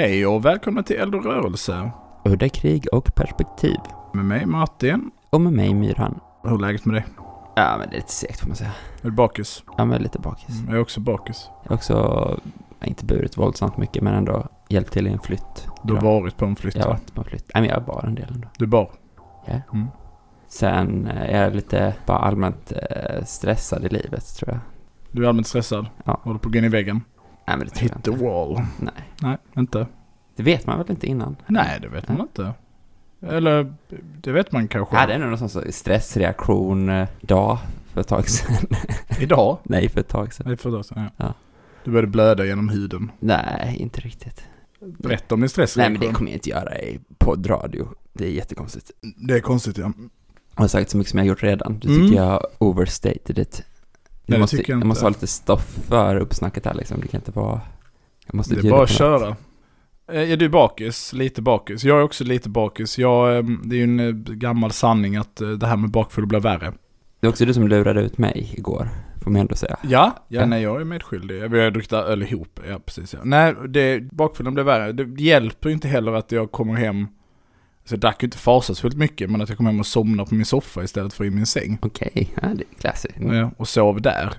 Hej och välkomna till Eld och rörelse. Udda krig och perspektiv. Med mig Martin. Och med mig Myran. Hur är läget med dig? Ja, men det är lite segt får man säga. Är du bakis? Ja, men lite bakis. Mm, jag är också bakis. Jag har också, inte burit våldsamt mycket, men ändå hjälpt till i en flytt. Du har varit på en flytt Jag har va? varit på en flytt. Nej, men jag bar en del ändå. Du bar? Ja. Mm. Sen eh, är jag lite bara allmänt eh, stressad i livet, tror jag. Du är allmänt stressad? Ja. Håller på att gå in i väggen? Nej, men det tror Hit the inte. wall? Nej, Nej, inte? det vet man väl inte innan? Nej, det vet man inte. Eller, det vet man kanske. Jag hade ändå någon sån så stressreaktion eh, dag för ett tag sedan. Idag? Nej, för ett tag sedan. Nej, för ett tag sedan, ja. Ja. Du började blöda genom huden. Nej, inte riktigt. Berätta om din Nej, stressreaktion. men det kommer jag inte göra i poddradio. Det är jättekonstigt. Det är konstigt ja. Jag har sagt så mycket som jag har gjort redan. Du Mm. tycker jag overstated it. Det måste, tycker jag jag inte. måste ha lite stoff för uppsnacket här liksom. Det kan inte vara... Jag måste Det är bara att köra. Eh, Ja, du är bakis, lite bakis. Jag är också lite bakis. Jag, eh, det är ju en eh, gammal sanning att det här med bakfull blir värre. Det är också du som lurade ut mig igår, får man ändå säga. Ja, ja, Ja. nej jag är medskyldig. Vi har druckit öl ihop, ja precis ja. Nej, det, bakfyllan blev värre. Det hjälper ju inte heller att jag kommer hem, alltså jag drack ju inte fasansfullt mycket, men att jag kommer hem och somnar på min soffa istället för i min säng. Okej, ja, det är. Mm. Ja, och sov där.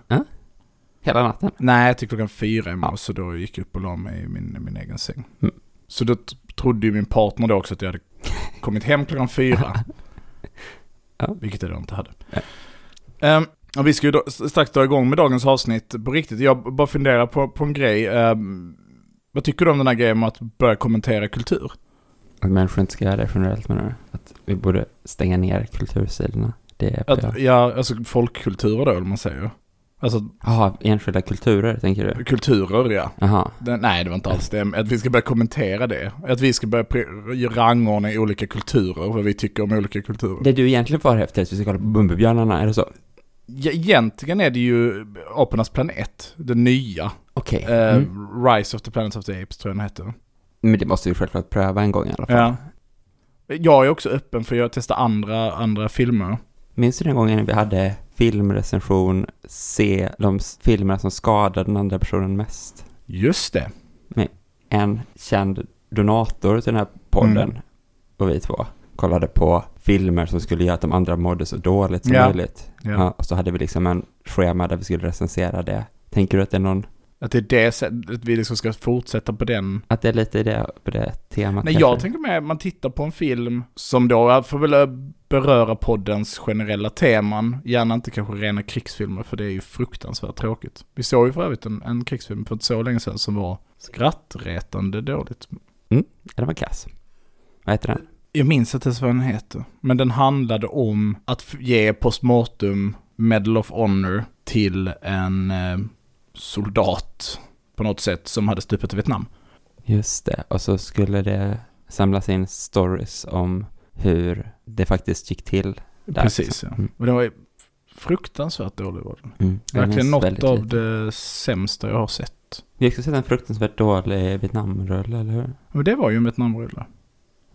Hela natten. Nej, till klockan fyra i morse, Ja. så då gick jag upp och la mig i min, min egen säng. Mm. Så då trodde ju min partner då också att jag hade kommit hem klockan fyra. Ja. Vilket jag då inte hade. Ja. Ehm, och vi ska ju då, strax dra igång med dagens avsnitt på riktigt. Jag bara funderar på, på en grej. Ehm, vad tycker du om den här grejen med att börja kommentera kultur? Att människor inte ska göra det generellt menar du? Att vi borde stänga ner kultursidorna? Det Att, ja, alltså folkkulturer då, eller man säger. Alltså Jaha, enskilda kulturer tänker du? kulturer, ja. Det, nej, det var inte alls det. Att vi ska börja kommentera det. Att vi ska börja rangordna i olika kulturer, vad vi tycker om olika kulturer. Det du egentligen far efter är att vi ska kolla på Bumbibjörnarna, är det så? Ja, egentligen är det ju Apornas planet, den nya. Okej. Eh, Mm. Rise of the Planet of the Apes tror jag den heter. Men det måste vi självklart pröva en gång i alla fall. Ja. Jag är också öppen för att testa andra, andra filmer. Minns du den gången vi hade filmrecension, se de filmerna som skadade den andra personen mest? Just det. En känd donator till den här podden Mm. och vi två kollade på filmer som skulle göra att de andra mådde så dåligt som Ja. möjligt. Ja. Ja, och så hade vi liksom en schema där vi skulle recensera det. Tänker du att det är någon, Att det är det sättet, vi liksom ska fortsätta på den. att det är lite det, på det temat Nej, kanske? jag tänker med man tittar på en film som då får väl beröra poddens generella teman. Gärna inte kanske rena krigsfilmer, för det är ju fruktansvärt tråkigt. Vi såg ju för övrigt en, en krigsfilm för inte så länge sedan som var skrattretande dåligt. Ja, den var kass. Vad heter den? Jag minns inte ens vad den heter. Men den handlade om att ge postmortem Medal of Honor till en eh, soldat på något sätt som hade stupat i Vietnam. Just det, och så skulle det samlas in stories om hur det faktiskt gick till. Där, Precis, liksom. ja. Mm. Och den var fruktansvärt dålig var den. Mm. Verkligen något av lite. det sämsta jag har sett. Vi har också sett en fruktansvärt dålig Vietnamrulle, eller hur? Men det var ju en Vietnamrulle.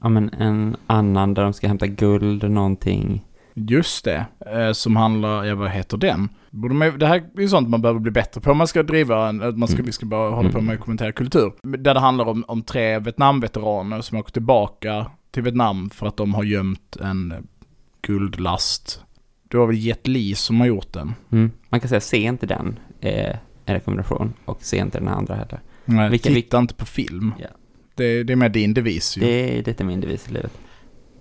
Ja, men en annan där de ska hämta guld, någonting. Just det, eh, som handlar, ja vad heter den? Borde man, det här är ju sånt man behöver bli bättre på om man ska driva, en, att man ska, Mm. vi ska bara hålla på Mm. med att kommentera kultur. Där det handlar om, om tre Vietnamveteraner som åker tillbaka till Vietnam för att de har gömt en eh, guldlast. Det var väl Jet Li som har gjort den. Mm. Man kan säga, se inte den, är en rekommendation. Och se inte den andra heller. Nej, Vilka- titta inte på film. Ja. Det, det är med din devis ju. Det är lite min devis i livet.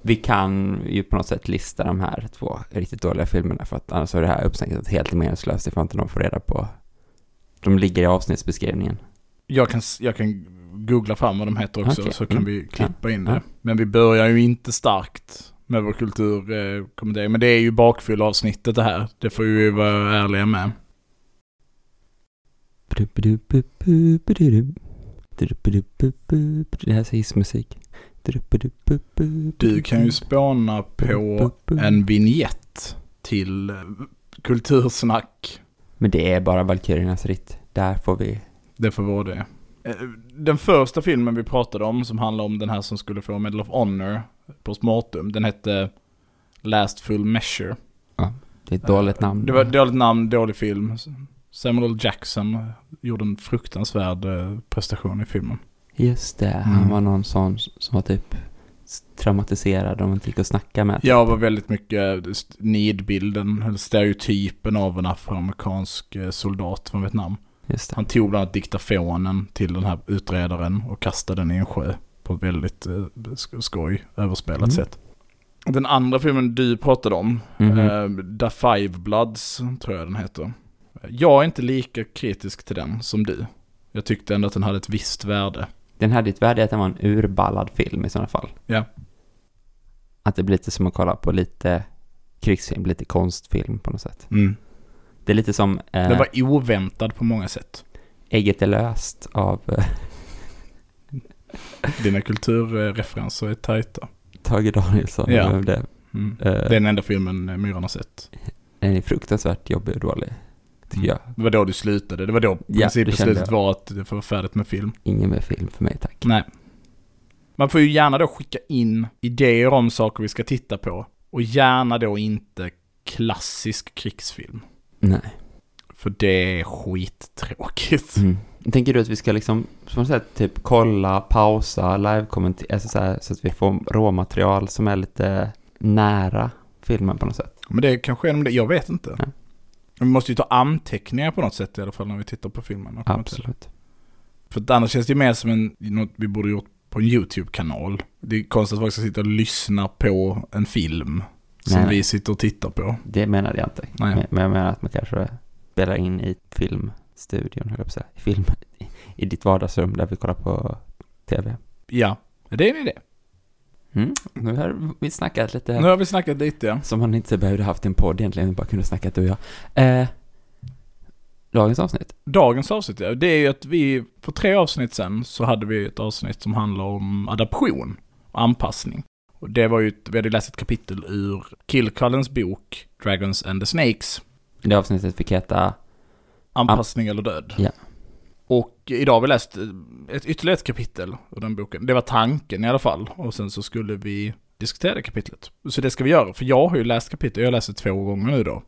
Vi kan ju på något sätt lista de här två riktigt dåliga filmerna för att annars är det här uppsnacket helt meningslöst ifall inte de får reda på. De ligger i avsnittsbeskrivningen. Jag kan, jag kan googla fram vad de heter också Okej. så kan Mm. vi klippa in Ja. det. Men vi börjar ju inte starkt med vår kulturkommentering. Men det är ju bakfyllavsnittet det här. Det får vi ju vara ärliga med. Det här är hissmusik. Du kan ju spåna på en vignett till eh, Kultursnack. Men det är bara Valkyriernas ritt. Där får vi... Det får vara det. Eh, Den första filmen vi pratade om som handlar om den här som skulle få Medal of Honor på Smartum, den hette Last Full Measure. Det är ett dåligt namn. Eh, Det var ett dåligt namn, dålig film. Samuel L. Jackson gjorde en fruktansvärd prestation i filmen. Just det, han Mm. var någon sån som var typ traumatiserad om man inte gick och snacka med. Jag var väldigt mycket st- nidbilden, stereotypen av en afroamerikansk eh, soldat från Vietnam. Han tog bland annat diktafonen till den här utredaren och kastade den i en sjö på ett väldigt eh, sk- skoj, överspelat Mm. sätt. Den andra filmen du pratade om, Mhm. eh, The Five Bloods, tror jag den heter. Jag är inte lika kritisk till den som du. Jag tyckte ändå att den hade ett visst värde. Den hade ett värde att den var en urballad film i sådana fall. Ja. Att det blir lite som att kolla på lite krigsfilm, lite konstfilm på något sätt. Mm. Det är lite som eh, Den var oväntad på många sätt. Ägget är löst av eh, Dina kulturreferenser är tajta. Tage Danielsson. Ja. Det, Mm. eh, Det är den enda filmen Myran har sett. Den är fruktansvärt jobbig och dålig, jag. Det var då du slutade. Det var då Ja, principbeslutet var att det får vara färdigt med film. Ingen mer film för mig, tack. Nej. Man får ju gärna då skicka in idéer om saker vi ska titta på. Och gärna då inte klassisk krigsfilm. Nej. För det är skittråkigt. Mm. Tänker du att vi ska liksom, på något sätt, typ kolla, pausa, live-kommentera, alltså så, här, så att vi får råmaterial som är lite nära filmen på något sätt? Men det kanske är det. Jag vet inte. Nej. Vi måste ju ta anteckningar på något sätt i alla fall när vi tittar på filmen. Absolut. För annars känns det ju mer som en, något vi borde gjort på en YouTube-kanal. Det är konstigt att folk ska sitta och lyssna på en film som Nej. vi sitter och tittar på. Det menade jag inte. Nej. Men, jag menar att man kanske spelar in i filmstudion, höll jag på att säga. I Film, I ditt vardagsrum där vi kollar på tv. Ja, det är en idé. Mm. Nu har vi snackat lite Nu har vi snackat lite ja. som man inte behövde haft en podd egentligen, bara kunde snacka du och jag. Eh, dagens avsnitt. Dagens avsnitt, ja, det är ju att vi, för tre avsnitt sen så hade vi ett avsnitt som handlar om adaption och anpassning. Och det var ju, ett- vi hade läst ett kapitel ur Killcullens bok Dragons and the Snakes. Det avsnittet fick heta Anpassning eller död. Ja. Och idag har vi läst ett ytterligare ett kapitel ur den boken. Det var tanken i alla fall. Och sen så skulle vi diskutera det kapitlet. Så det ska vi göra, för jag har ju läst kapitlet, jag det två gånger nu då.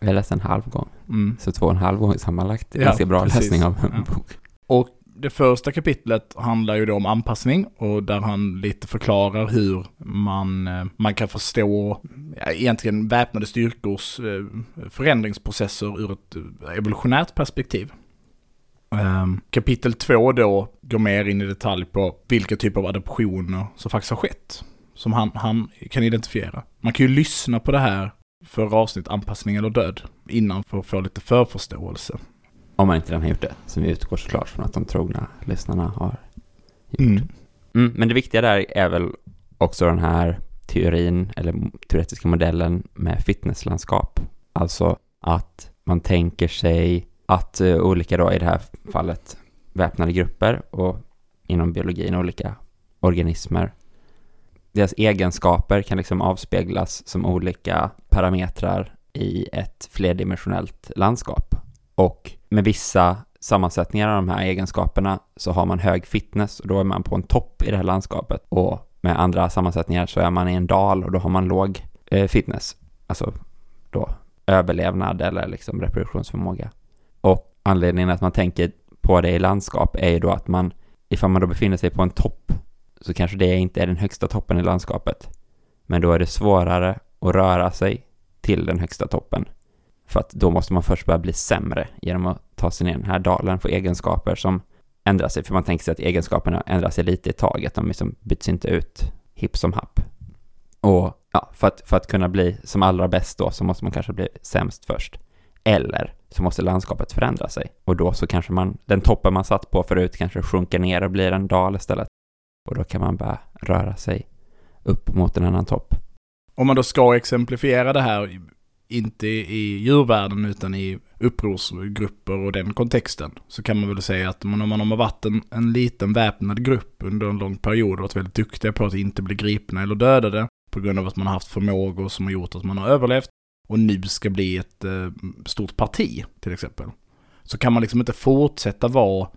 Vi har läst en halv gång, Mm. så två och en halv gång sammanlagt. Ja, ganska bra precis. läsning av en Ja. bok. Och det första kapitlet handlar ju då om anpassning och där han lite förklarar hur man, eh, man kan förstå ja, egentligen väpnade styrkors eh, förändringsprocesser ur ett eh, evolutionärt perspektiv. Ehm, Kapitel två då går mer in i detalj på vilka typer av adoptioner som faktiskt har skett. Som han, han kan identifiera. Man kan ju lyssna på det här för avsnitt anpassning eller död innan för att få lite förförståelse. Om man inte redan har gjort det, som vi utgår såklart från att de trogna lyssnarna har gjort. Mm. Mm, men det viktiga där är väl också den här teorin, eller teoretiska modellen med fitnesslandskap. Alltså att man tänker sig att eh, olika då, i det här fallet, väpnade grupper och inom biologin olika organismer, deras egenskaper kan liksom avspeglas som olika parametrar i ett flerdimensionellt landskap. Och med vissa sammansättningar av de här egenskaperna så har man hög fitness och då är man på en topp i det här landskapet. Och med andra sammansättningar så är man i en dal och då har man låg eh, fitness. Alltså då överlevnad eller liksom reproduktionsförmåga. Anledningen att man tänker på det i landskap är ju då att man, ifall man då befinner sig på en topp, så kanske det inte är den högsta toppen i landskapet. Men då är det svårare att röra sig till den högsta toppen. För att då måste man först börja bli sämre genom att ta sig ner den här dalen, få egenskaper som ändrar sig. För man tänker sig att egenskaperna ändrar sig lite i taget, de liksom byts inte ut hipp som happ. Och ja, för att, för att kunna bli som allra bäst då så måste man kanske bli sämst först. Eller så måste landskapet förändra sig. Och då så kanske man, den toppen man satt på förut kanske sjunker ner och blir en dal istället. Och då kan man bara röra sig upp mot en annan topp. Om man då ska exemplifiera det här, inte i djurvärlden utan i upprorsgrupper och den kontexten så kan man väl säga att om man har varit en, en liten väpnad grupp under en lång period och varit väldigt duktiga på att inte bli gripna eller dödade på grund av att man har haft förmågor som har gjort att man har överlevt och nu ska bli ett eh, stort parti till exempel. Så kan man liksom inte fortsätta vara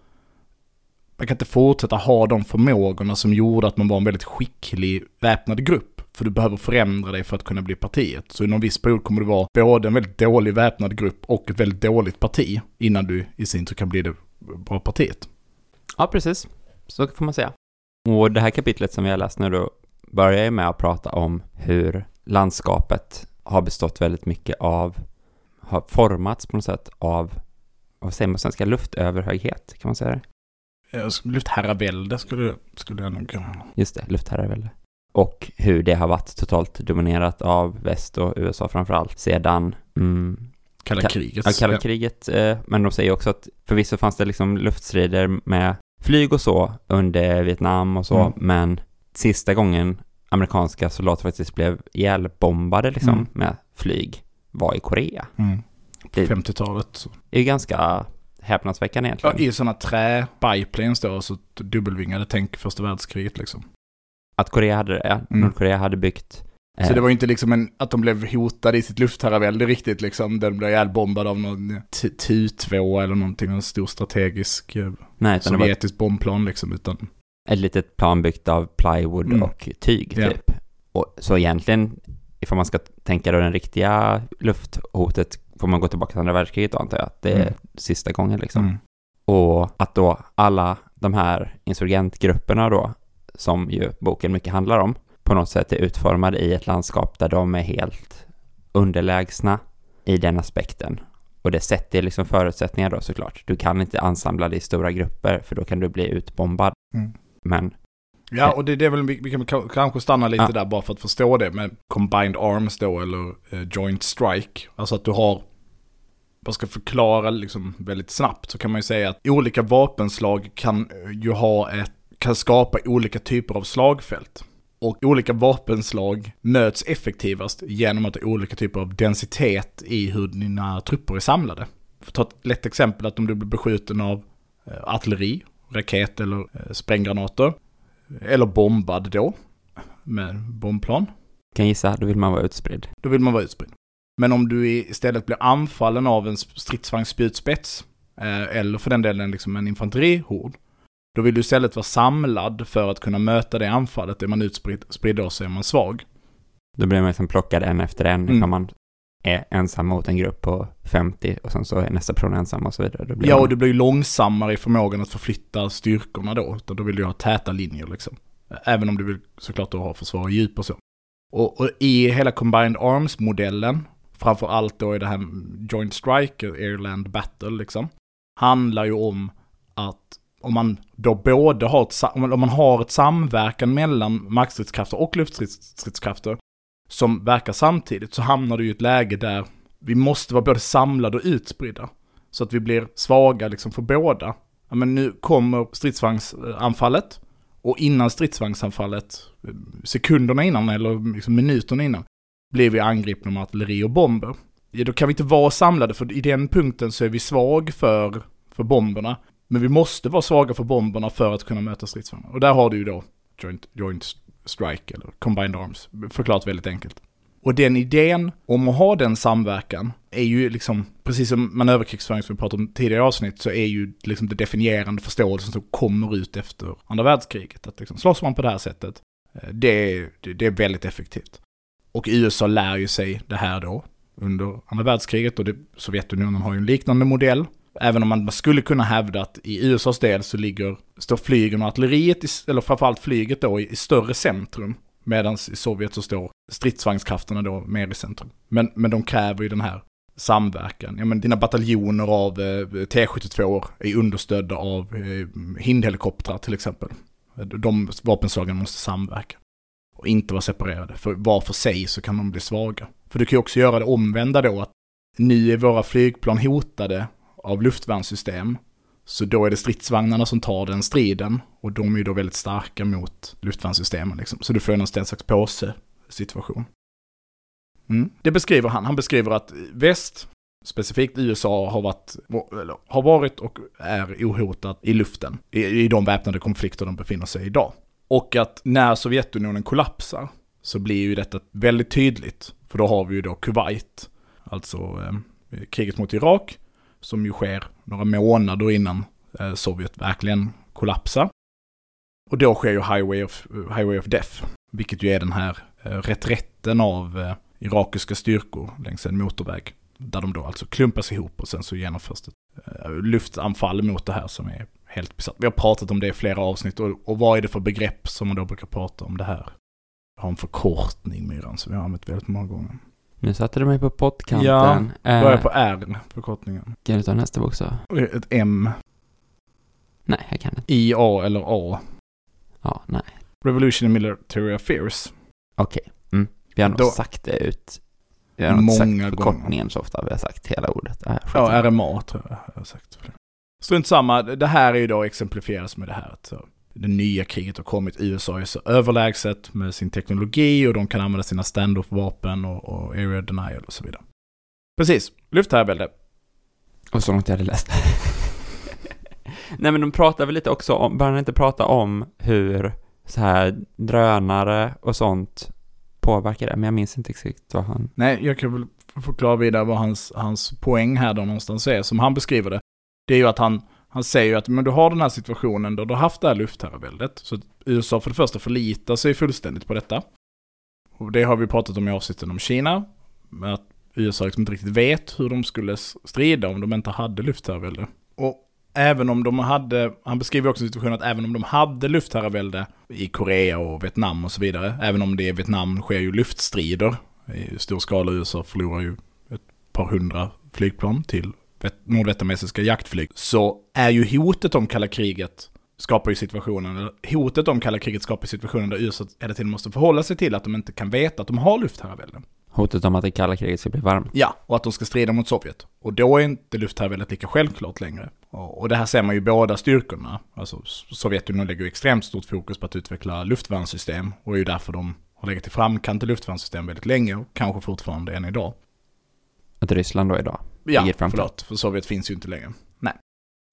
man kan inte fortsätta ha de förmågorna som gjorde att man var en väldigt skicklig väpnad grupp. För du behöver förändra dig för att kunna bli partiet. Så inom en viss period kommer du vara både en väldigt dålig väpnad grupp och ett väldigt dåligt parti innan du i sin tur kan bli det bra partiet. Ja, precis. Så får man säga. Och det här kapitlet som vi har läst nu då börjar ju med att prata om hur landskapet har bestått väldigt mycket av, har formats på något sätt av, vad säger man på svenska, luftöverhöghet, kan man säga det? Luftherravälde skulle, skulle jag nog kunna. Just det, luftherravälde. Och hur det har varit totalt dominerat av väst och USA framförallt sedan mm, Kalla Ka- kriget. Ja, kalla kriget, eh, men de säger också att förvisso fanns det liksom luftstrider med flyg och så under Vietnam och så, Mm. men sista gången amerikanska soldater faktiskt blev ihjälbombade liksom Mm. med flyg var i Korea. Mm. På Det- 50-talet. så. Det är ganska häpnadsväckande Ja, egentligen. i sådana trä biplanes då, så dubbelvingade tänk första världskriget liksom. Att Korea hade ja. Mm. Nordkorea hade byggt eh, Så det var ju inte liksom en, att de blev hotade i sitt luftherravälde riktigt liksom. Den blev ihjälbombad av någon T- Tu-2 eller någonting, en stor strategisk eh, nej, sovjetisk bombplan liksom. Utan, ett litet plan byggt av plywood Mm. och tyg Ja. typ. Och, så egentligen, ifall man ska tänka då den riktiga lufthotet, får man gå tillbaka till andra världskriget då antar jag, att det är Mm. sista gången liksom. mm. Och att då alla de här insurgentgrupperna då, som ju boken mycket handlar om, på något sätt är utformade i ett landskap där de är helt underlägsna i den aspekten. Och det sätter liksom förutsättningar då såklart. Du kan inte ansamla dig i stora grupper för då kan du bli utbombad. Mm. Men Ja, och det, det är väl, vi, vi kan ka- kanske stanna lite Ja. där bara för att förstå det med combined arms då, eller eh, joint strike. Alltså att du har, vad ska förklara liksom väldigt snabbt, så kan man ju säga att olika vapenslag kan eh, ju ha ett, kan skapa olika typer av slagfält. Och olika vapenslag möts effektivast genom att ha olika typer av densitet i hur dina trupper är samlade. För att ta ett lätt exempel att om du blir beskjuten av eh, artilleri, raket eller eh, spränggranater, eller bombad då, med bombplan. kan gissa, då vill man vara utspridd. Då vill man vara utspridd. Men om du istället blir anfallen av en stridsvagnsspjutspets, eh, eller för den delen liksom en infanterihord, då vill du istället vara samlad för att kunna möta det anfallet. Är man utspridd spridd då så är man svag. Då blir man liksom plockad en efter en Mm. ifall man är ensam mot en grupp på 50 och sen så är nästa person ensam och så vidare. Ja, och du blir ju långsammare i förmågan att förflytta styrkorna då. Utan då vill du ha täta linjer liksom. Även om du vill såklart då ha försvar i djup och så. Och, och i hela Combined Arms-modellen, framför allt då i det här Joint Strike, Airland Battle liksom, handlar ju om att om man då både har ett, om man har ett samverkan mellan markstridskrafter och luftstridskrafter som verkar samtidigt så hamnar du i ett läge där vi måste vara både samlade och utspridda. Så att vi blir svaga liksom för båda. Ja, men nu kommer stridsvagnsanfallet och innan stridsvagnsanfallet, sekunderna innan eller liksom minuterna innan, blir vi angripna med artilleri och bomber. Ja, då kan vi inte vara samlade för i den punkten så är vi svag för, för bomberna. Men vi måste vara svaga för bomberna för att kunna möta stridsvagnar. Och där har du ju då joint, joint strike eller combined arms. Förklarat väldigt enkelt. Och den idén om att ha den samverkan är ju liksom, precis som manöverkrigsföring som vi pratade om tidigare i avsnitt, så är ju liksom det definierande förståelsen som kommer ut efter andra världskriget. Att liksom slåss man på det här sättet, eh, det är, det det är väldigt effektivt. Och USA lär ju sig det här då under andra världskriget och det, Sovjetunionen har ju en liknande modell. Även om man skulle kunna hävda att i USAs del så ligger, står flygen och artilleriet, i, eller framförallt flyget då, i, i större centrum. Medan i Sovjet så står stridsvagnskrafterna då mer i centrum. Men, men de kräver ju den här samverkan. Ja men dina bataljoner av eh, T-72 är understödda av eh, hindhelikoptrar till exempel. De vapenslagen måste samverka. Och inte vara separerade. För var för sig så kan de bli svaga. För du kan ju också göra det omvända då att nu är våra flygplan hotade av luftvärnssystem. Så då är det stridsvagnarna som tar den striden. Och de är ju då väldigt starka mot luftvärnssystemen liksom. Så du får en slags påse situation. Mm. Det beskriver han. Han beskriver att väst specifikt USA har varit, eller, har varit och är ohotat i luften i, i de väpnade konflikter de befinner sig i idag. Och att när Sovjetunionen kollapsar så blir ju detta väldigt tydligt. För då har vi ju då Kuwait, alltså eh, kriget mot Irak, som ju sker några månader innan eh, Sovjet verkligen kollapsar. Och då sker ju Highway of, Highway of Death, vilket ju är den här eh, reträtten av eh, irakiska styrkor längs en motorväg. Där de då alltså klumpas ihop och sen så genomförs det luftanfall mot det här som är helt besatt. Vi har pratat om det i flera avsnitt och, och vad är det för begrepp som man då brukar prata om det här? Jag har en förkortning Myran som vi har använt väldigt många gånger. Nu satte du mig på pottkanten. Ja, Eh, Börjar på R, förkortningen. Kan du ta nästa bokstav? Ett M, Nej, jag kan inte. I, A eller A. Ja, nej. Revolution in Military Affairs. Okej. Mm. Vi har nog Då- sagt det ut. Vi har nog Många sagt förkortningen så ofta. Vi har sagt hela ordet. Äh, Ja. RMA tror jag jag har sagt. Strunt samma, det här är ju då exemplifieras med det här så, det nya kriget har kommit, USA är så överlägset med sin teknologi och de kan använda sina stand-off-vapen och, och area denial och så vidare. Precis, luftherravälde. Och så långt jag hade läst. Nej men de pratar väl lite också om, börjar inte prata om hur så här drönare och sånt påverkar det? Men jag minns inte exakt vad han... Nej, jag kan väl förklara vidare vad hans, hans poäng här då någonstans är, som han beskriver det. Det är ju att han, han säger ju att men du har den här situationen då du har haft det här luftherraväldet. Så att USA för det första förlitar sig fullständigt på detta. Och det har vi pratat om i avsnitten om Kina. Med att USA liksom inte riktigt vet hur de skulle strida om de inte hade luftherravälde. Och även om de hade, han beskriver också situationen att även om de hade luftherravälde i Korea och Vietnam och så vidare, även om det i Vietnam sker ju luftstrider i stor skala, USA förlorar ju ett par hundra flygplan till nordvietnamesiska jaktflyg, så är ju hotet om kalla kriget skapar ju situationen, eller hotet om kalla kriget skapar situationen där USA hela tiden måste förhålla sig till att de inte kan veta att de har luftherravälde. Hotet om att det kalla kriget ska bli varmt. Ja, och att de ska strida mot Sovjet. Och då är inte luftherraväldet lika självklart längre. Och, det här ser man ju båda styrkorna. Alltså Sovjetunionen lägger ju extremt stort fokus på att utveckla luftvärnssystem. Och är ju därför de har legat i framkant i luftvärnssystem väldigt länge och kanske fortfarande än idag. Att Ryssland då idag. Ja, förlåt, för Sovjet finns ju inte längre. Nej.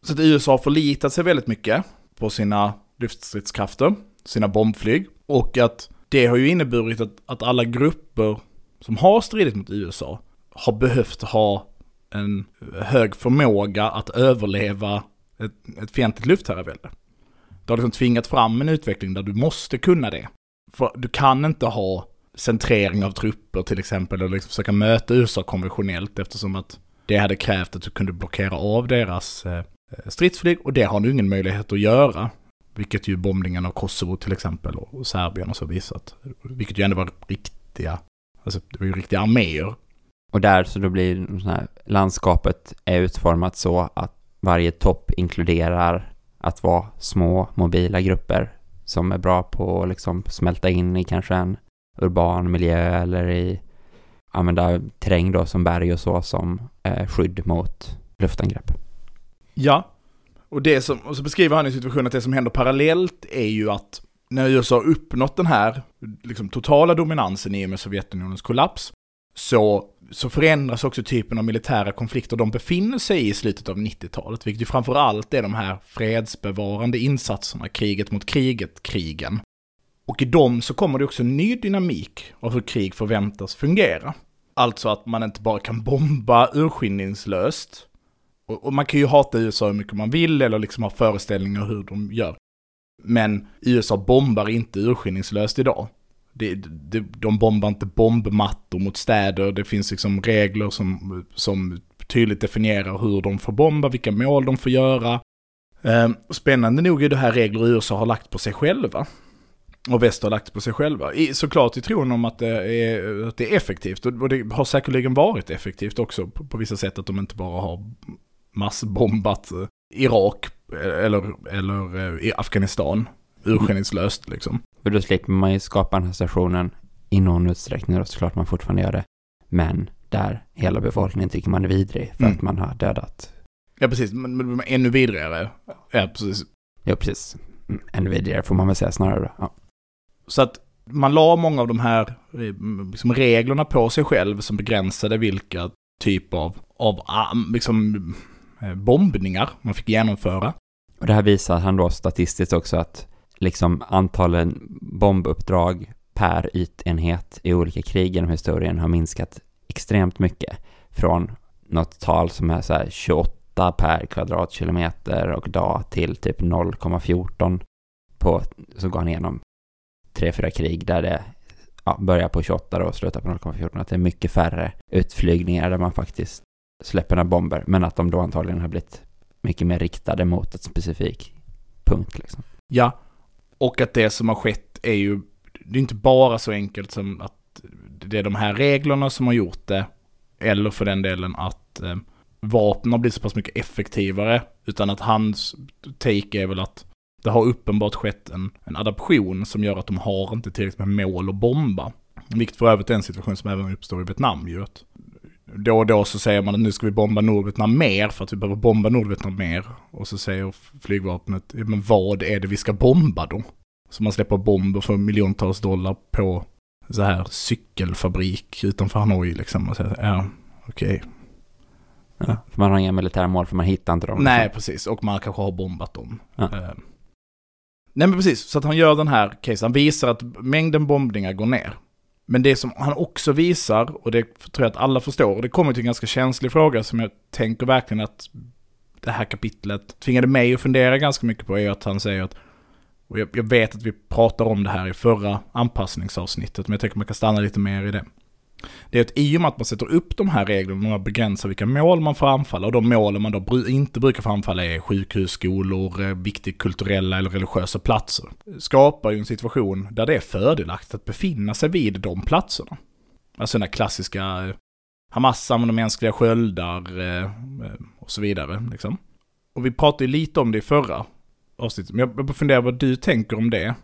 Så att USA har förlitat sig väldigt mycket på sina luftstridskrafter, sina bombflyg. Och att det har ju inneburit att, att alla grupper som har stridit mot USA har behövt ha en hög förmåga att överleva ett, ett fientligt luftherravälde. Det har liksom tvingat fram en utveckling där du måste kunna det. För du kan inte ha centrering av trupper till exempel, eller liksom försöka möta USA konventionellt eftersom att det hade krävt att du kunde blockera av deras eh, stridsflyg och det har du ingen möjlighet att göra. Vilket ju bombningen av Kosovo till exempel och Serbien och så visat. Vilket ju ändå var riktiga, alltså det var ju riktiga arméer. Och där så då blir det här, landskapet är utformat så att varje topp inkluderar att vara små mobila grupper som är bra på att liksom smälta in i kanske en urban miljö eller i använda terräng då som berg och så som eh, skydd mot luftangrepp. Ja, och, det som, och så beskriver han i situationen att det som händer parallellt är ju att när USA har uppnått den här liksom, totala dominansen i och med Sovjetunionens kollaps så, så förändras också typen av militära konflikter de befinner sig i i slutet av 90-talet, vilket ju framför allt är de här fredsbevarande insatserna, kriget mot kriget, krigen. Och i dem så kommer det också en ny dynamik av hur krig förväntas fungera. Alltså att man inte bara kan bomba urskillningslöst, och, och man kan ju hata USA hur mycket man vill eller liksom ha föreställningar hur de gör. Men USA bombar inte urskillningslöst idag. Det, det, de bombar inte bombmattor mot städer, det finns liksom regler som, som tydligt definierar hur de får bomba, vilka mål de får göra. Ehm, spännande nog är det här regler USA har lagt på sig själva. Och väst har lagt på sig själva. I, såklart i tron om att det är, att det är effektivt. Och, det har säkerligen varit effektivt också på, på vissa sätt att de inte bara har massbombat eh, Irak eh, eller, eller eh, i Afghanistan urskillningslöst liksom. För då slipper man ju skapa den här stationen i någon utsträckning då såklart man fortfarande gör det. Men där hela befolkningen tycker man är vidrig för Mm. att man har dödat. Ja precis, men, men, men ännu vidrigare. Ja precis. Ja, precis. Mm, Ännu vidrigare får man väl säga snarare då. Ja. Så att man la många av de här eh, liksom reglerna på sig själv som begränsade vilka typer av, av ah, liksom, eh, bombningar man fick genomföra. Och det här visar han då statistiskt också att liksom antalen bombuppdrag per ytenhet i olika krig genom historien har minskat extremt mycket. Från något tal som är så här 28 per kvadratkilometer och dag till typ 0,14 på, så går han igenom tre, fyra krig där det ja, börjar på 28 och slutar på 0,14. Att det är mycket färre utflygningar där man faktiskt släpper några bomber, men att de då antagligen har blivit mycket mer riktade mot ett specifik punkt liksom. Ja, och att det som har skett är ju, det är inte bara så enkelt som att det är de här reglerna som har gjort det, eller för den delen att eh, vapnen har blivit så pass mycket effektivare, utan att hans take är väl att det har uppenbart skett en, en adaption som gör att de har inte tillräckligt med mål att bomba. Vilket för övrigt är en situation som även uppstår i Vietnam ju. Då och då så säger man att nu ska vi bomba Nordvietnam mer för att vi behöver bomba Nordvietnam mer. Och så säger flygvapnet, men vad är det vi ska bomba då? Så man släpper bomber för miljontals dollar på så här cykelfabrik utanför Hanoi liksom. Och säger, ja, okej. Okay. Ja, för man har inga militära mål för man hittar inte dem. Nej, liksom. precis. Och man kanske har bombat dem. Ja. Nej, men precis. Så att han gör den här casen. Han visar att mängden bombningar går ner. Men det som han också visar, och det tror jag att alla förstår, och det kommer till en ganska känslig fråga som jag tänker verkligen att det här kapitlet tvingade mig att fundera ganska mycket på, är att han säger att, och jag, jag vet att vi pratar om det här i förra anpassningsavsnittet, men jag tänker att man kan stanna lite mer i det det är att i och med att man sätter upp de här reglerna man begränsar vilka mål man får anfalla och de målen man då inte brukar få anfalla är sjukhus, skolor, eh, viktiga kulturella eller religiösa platser. Skapar ju en situation där det är fördelaktigt att befinna sig vid de platserna. Alltså den här klassiska eh, Hamas använder mänskliga sköldar eh, och så vidare. Liksom. Och vi pratade ju lite om det i förra avsnittet, men jag funderar vad du tänker om det.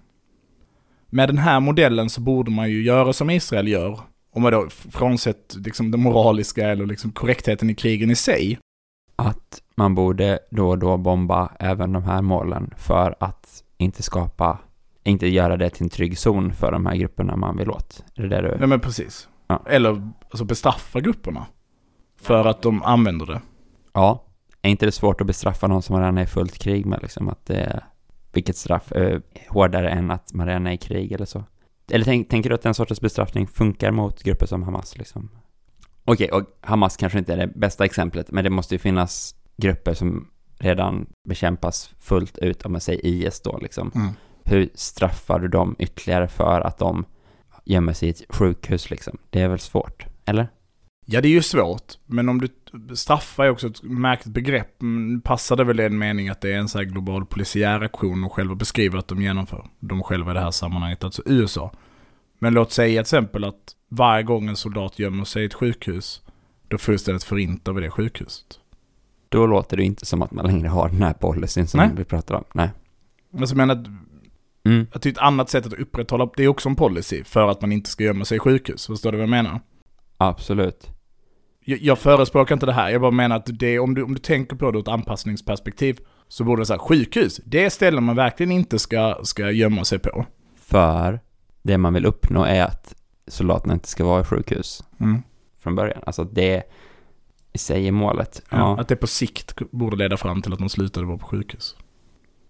Med den här modellen så borde man ju göra som Israel gör om man då frånsett liksom det moraliska eller liksom korrektheten i krigen i sig. Att man borde då och då bomba även de här målen för att inte skapa, inte göra det till en trygg zon för de här grupperna man vill åt. Är det det du... Nej men precis. Ja. Eller alltså bestraffa grupperna. För att de använder det. Ja. Är inte det svårt att bestraffa någon som man redan är i fullt krig med liksom? Att det vilket straff är hårdare än att man redan är i krig eller så? Eller tänk, tänker du att den sortens bestraffning funkar mot grupper som Hamas liksom? Okej, okay, och Hamas kanske inte är det bästa exemplet, men det måste ju finnas grupper som redan bekämpas fullt ut, om man säger IS då liksom. Mm. Hur straffar du dem ytterligare för att de gömmer sig i ett sjukhus liksom? Det är väl svårt, eller? Ja, det är ju svårt, men om du straffar är också ett märkligt begrepp. Passar det väl en mening att det är en sån här global polisiär aktion och själva beskriver att de genomför. De själva i det här sammanhanget, alltså USA. Men låt säga till exempel att varje gång en soldat gömmer sig i ett sjukhus, då fullständigt förintar vi det sjukhuset. Då låter det inte som att man längre har den här policyn som Nej. vi pratar om. Nej. Alltså jag menar, mm. att det är ett annat sätt att upprätthålla, det är också en policy för att man inte ska gömma sig i sjukhus. Förstår du vad jag menar? Absolut jag, jag förespråkar inte det här, jag bara menar att det, om, du, om du tänker på det ur ett anpassningsperspektiv, så borde det säga sjukhus, det är ställen man verkligen inte ska, ska gömma sig på. För det man vill uppnå är att soldaterna inte ska vara i sjukhus mm. från början. Alltså det i sig är målet. Ja, ja. Att det på sikt borde leda fram till att de slutade vara på sjukhus.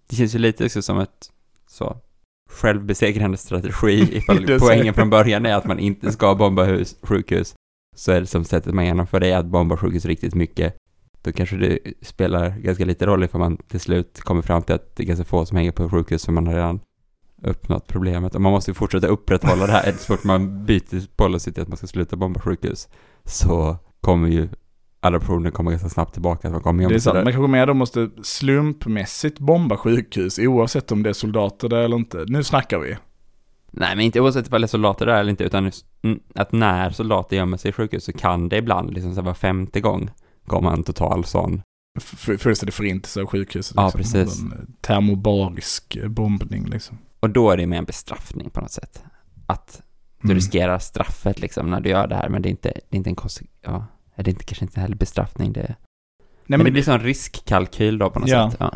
Det känns ju lite också som ett så självbesegrande strategi ifall poängen från början är att man inte ska bomba hus, sjukhus så är det som sättet man genomför det att bomba sjukhus riktigt mycket. Då kanske det spelar ganska lite roll ifall man till slut kommer fram till att det är ganska få som hänger på sjukhus för man har redan uppnått problemet. Och man måste ju fortsätta upprätthålla det här. Så fort man byter policy till att man ska sluta bomba sjukhus så kommer ju adoptionen komma ganska snabbt tillbaka. Man kommer det är sant, man kanske mer då måste slumpmässigt bomba sjukhus oavsett om det är soldater där eller inte. Nu snackar vi. Nej, men inte oavsett ifall det är soldater där eller inte, utan att när soldater gömmer sig i sjukhus så kan det ibland, liksom så var femte gång, komma en total sån. Fullständig förintelse av sjukhuset. Ja, liksom. precis. En eh, termobarisk eh, bombning liksom. Och då är det mer en bestraffning på något sätt. Att du mm. riskerar straffet liksom när du gör det här, men det är inte, det är inte en konsekvens, ja, det är inte, kanske inte heller bestraffning, det Nej, men, men det blir sån riskkalkyl då på något ja. sätt. Ja.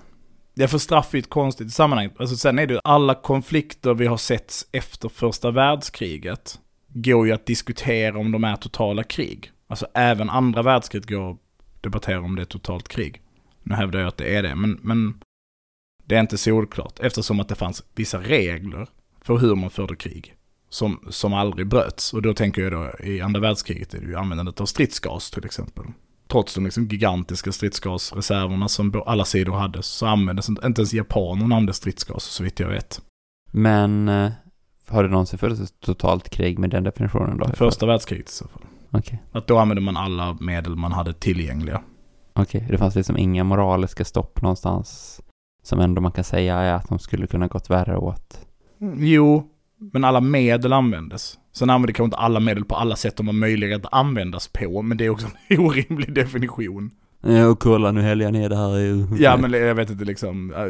Det är för straff är ett konstigt sammanhang. Alltså sen är det ju alla konflikter vi har sett efter första världskriget går ju att diskutera om de är totala krig. Alltså även andra världskriget går att debattera om det är totalt krig. Nu hävdar jag att det är det, men, men det är inte solklart eftersom att det fanns vissa regler för hur man förde krig som, som aldrig bröts. Och då tänker jag då i andra världskriget är det ju användandet av stridsgas till exempel. Trots de liksom gigantiska stridsgasreserverna som alla sidor hade så användes inte, inte ens japanerna använde stridsgas så vitt jag vet. Men eh, har det någonsin funnits ett totalt krig med den definitionen då? Första världskriget i så fall. Okej. Att då använde man alla medel man hade tillgängliga. Okej, det fanns liksom inga moraliska stopp någonstans som ändå man kan säga är att de skulle kunna gått värre åt. Jo, men alla medel användes. Sen använde kanske inte alla medel på alla sätt de var möjliga att användas på, men det är också en orimlig definition. Ja, och kolla nu jag ner det här i... Ja, men jag vet inte liksom. äh,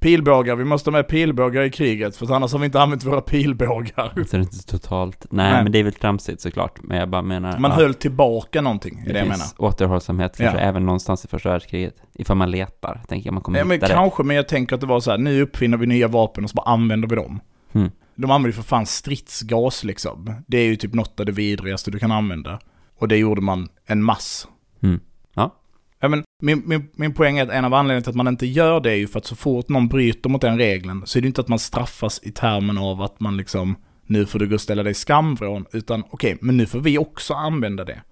Pilbågar, vi måste ha med pilbågar i kriget, för annars har vi inte använt våra pilbågar. Så det är inte totalt... Nej, Nej. men det är väl tramsigt såklart. Men jag bara menar... Man höll tillbaka någonting, är det jag menar. återhållsamhet kanske Ja. även någonstans i första världskriget. Ifall man letar, tänker jag man kommer Ja, men hitta det. kanske, men jag tänker att det var så här, nu uppfinner vi nya vapen och så bara använder vi dem. Mm. De använder ju för fan stridsgas liksom. Det är ju typ något av det vidrigaste du kan använda. Och det gjorde man en mass. Mm. Ja. Ja, men min, min, min poäng är att en av anledningarna till att man inte gör det är ju för att så fort någon bryter mot den regeln så är det inte att man straffas i termen av att man liksom nu får du gå och ställa dig skamvrån, utan okej, men nu får vi också använda det.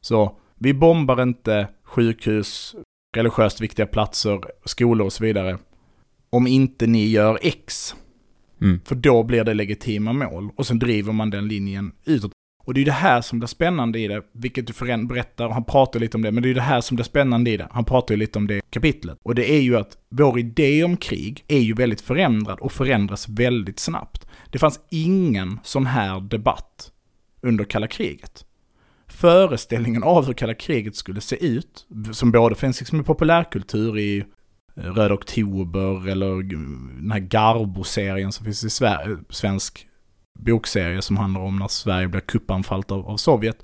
Så vi bombar inte sjukhus, religiöst viktiga platser, skolor och så vidare om inte ni gör X. Mm. För då blir det legitima mål. Och sen driver man den linjen utåt. Och det är ju det här som blir spännande i det, vilket du berättar, han pratar lite om det, men det är ju det här som blir spännande i det. Han pratar ju lite om det kapitlet. Och det är ju att vår idé om krig är ju väldigt förändrad och förändras väldigt snabbt. Det fanns ingen sån här debatt under kalla kriget. Föreställningen av hur kalla kriget skulle se ut, som både finns liksom i populärkultur i Röd Oktober eller den här Garbo-serien som finns i Sverige, svensk bokserie som handlar om när Sverige blir kuppanfallt av, av Sovjet.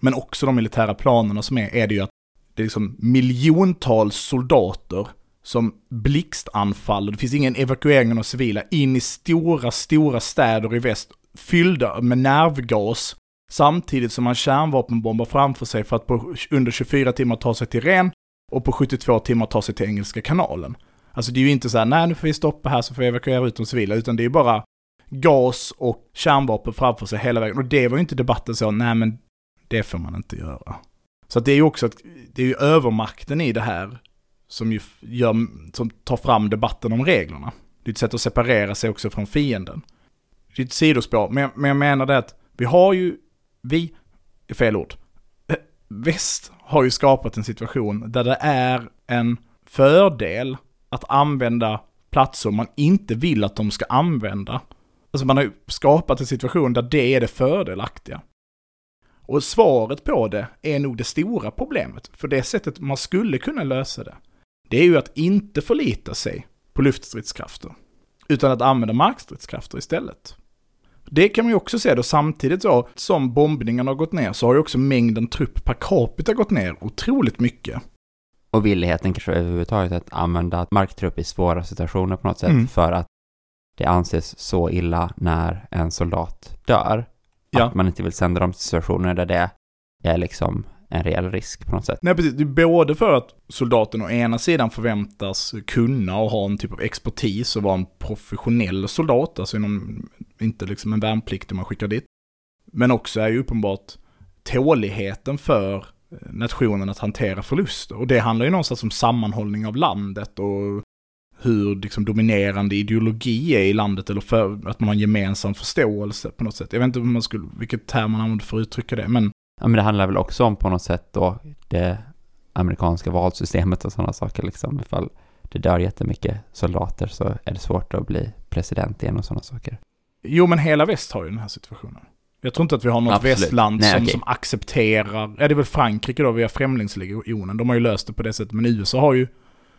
Men också de militära planerna som är, är det ju att det är liksom miljontals soldater som blixtanfaller, det finns ingen evakuering av civila, in i stora, stora städer i väst, fyllda med nervgas, samtidigt som man kärnvapenbombar framför sig för att på under 24 timmar ta sig till Ren och på 72 timmar ta sig till Engelska kanalen. Alltså det är ju inte så här, nej nu får vi stoppa här så får vi evakuera ut de civila, utan det är ju bara gas och kärnvapen framför sig hela vägen. Och det var ju inte debatten så, nej men det får man inte göra. Så att det är ju också att, det är ju övermakten i det här som ju gör, som tar fram debatten om reglerna. Det är ett sätt att separera sig också från fienden. Det är ett sidospår, men jag, men jag menar det att vi har ju, vi, är fel ord, väst har ju skapat en situation där det är en fördel att använda platser man inte vill att de ska använda. Alltså man har ju skapat en situation där det är det fördelaktiga. Och svaret på det är nog det stora problemet. För det sättet man skulle kunna lösa det, det är ju att inte förlita sig på luftstridskrafter. Utan att använda markstridskrafter istället. Det kan man ju också se då samtidigt så som bombningarna har gått ner så har ju också mängden trupp per capita gått ner otroligt mycket. Och villigheten kanske överhuvudtaget att använda marktrupp i svåra situationer på något sätt Mm. för att det anses så illa när en soldat dör. Ja. Att man inte vill sända dem till situationer där det är liksom en reell risk på något sätt. Nej precis, det är både för att soldaten å ena sidan förväntas kunna och ha en typ av expertis och vara en professionell soldat, alltså inom, inte liksom en värnpliktig man skickar dit. Men också är ju uppenbart tåligheten för eh, nationen att hantera förluster. Och det handlar ju någonstans om sammanhållning av landet och hur liksom dominerande ideologi är i landet eller för att man har en gemensam förståelse på något sätt. Jag vet inte hur man skulle, vilket term man använder för att uttrycka det, men Ja, men det handlar väl också om på något sätt då det amerikanska valsystemet och sådana saker liksom. Ifall det dör jättemycket soldater så är det svårt att bli president igen och sådana saker. Jo, men hela väst har ju den här situationen. Jag tror inte att vi har något Absolut. västland Nej, som, okej. som accepterar, ja det är väl Frankrike då via Främlingslegionen, de har ju löst det på det sättet, men USA har ju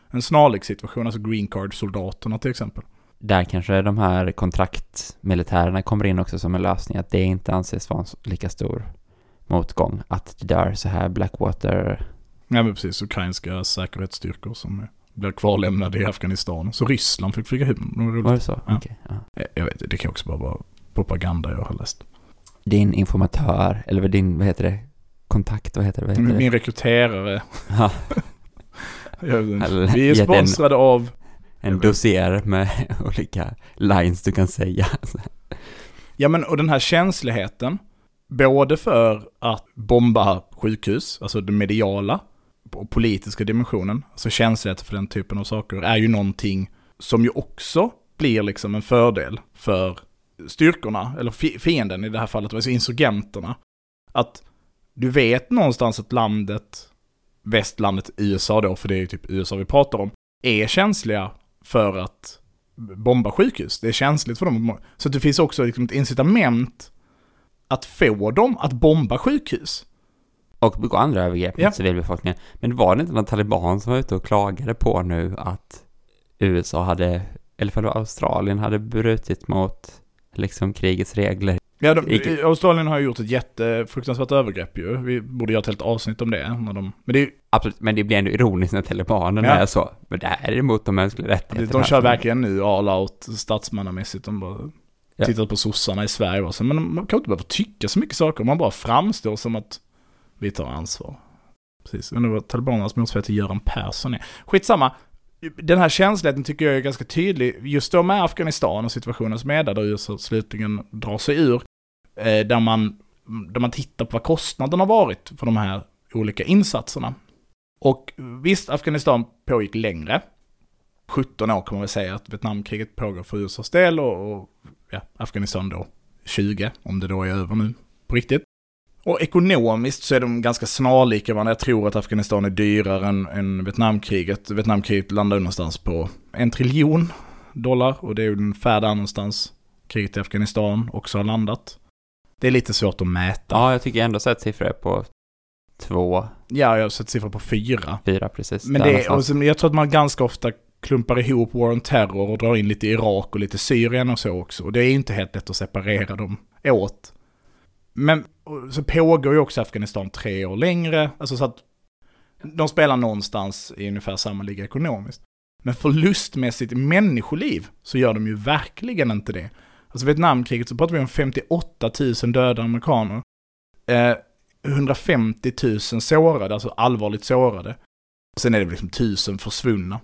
en snarlik situation, alltså green card-soldaterna till exempel. Där kanske de här kontraktmilitärerna kommer in också som en lösning, att det inte anses vara en lika stor motgång. Att det dör så här Blackwater Ja men precis, ukrainska säkerhetsstyrkor som blir kvarlämnade i Afghanistan. Så Ryssland fick flyga hem. Det var det så? Ja. Okej, ja. Eh, Jag vet det kan också bara vara propaganda jag har läst. Din informatör, eller din, vad heter det, kontakt, vad heter det? Vad heter det? Min rekryterare. Ja, Vi är gett en- sponsrade av... en dossier med olika lines du kan säga. Ja men och den här känsligheten, både för att bomba sjukhus, alltså den mediala och politiska dimensionen, alltså känslighet för den typen av saker, är ju någonting som ju också blir liksom en fördel för styrkorna, eller fienden i det här fallet, alltså insurgenterna. Att du vet någonstans att landet, västlandet USA då, för det är ju typ USA vi pratar om, är känsliga för att bomba sjukhus. Det är känsligt för dem. Så det finns också liksom ett incitament att få dem att bomba sjukhus. Och begå andra övergrepp Ja. mot civilbefolkningen. Men var det inte någon taliban som var ute och klagade på nu att USA hade, eller för Australien, hade brutit mot liksom krigets regler? Ja, de, Australien har ju gjort ett jättefruktansvärt övergrepp ju. Vi borde göra ett helt avsnitt om det. När de, men det är, ju- Absolut, men det blir ändå ironiskt när talibanerna Ja. är så. Men det här är emot de mänskliga rättigheterna. de kör verkligen nu all out statsmannamässigt. De bara Ja. Tittat på sossarna i Sverige och så. Men man kan inte behöva tycka så mycket saker. Man bara framstår som att vi tar ansvar. Precis. Men det var talibanernas motsvarighet till Göran Persson är. Skitsamma. Den här känsligheten tycker jag är ganska tydlig. Just då med Afghanistan och situationen som är där, där USA slutligen drar sig ur. Eh, där, man, där man tittar på vad kostnaden har varit för de här olika insatserna. Och visst, Afghanistan pågick längre. 17 år man väl säga att Vietnamkriget pågår för USAs del och, och ja, Afghanistan då 20, om det då är över nu på riktigt. Och ekonomiskt så är de ganska snarlika varandra. Jag tror att Afghanistan är dyrare än, än Vietnamkriget. Vietnamkriget landar någonstans på en triljon dollar och det är ungefär där någonstans kriget i Afghanistan också har landat. Det är lite svårt att mäta. Ja, jag tycker ändå sett siffror på två, Ja, jag har sett siffror på fyra. fyra precis. Men det, och någonstans. så, jag tror att man ganska ofta klumpar ihop War on Terror och drar in lite Irak och lite Syrien och så också. Och det är inte helt lätt att separera dem åt. Men så pågår ju också Afghanistan tre år längre. Alltså så att de spelar någonstans i ungefär samma liga ekonomiskt. Men förlustmässigt i människoliv så gör de ju verkligen inte det. Alltså Vietnamkriget så pratar vi om 58 000 döda amerikaner. Eh, 150 000 sårade, alltså allvarligt sårade. Och sen är det liksom 1000 försvunna.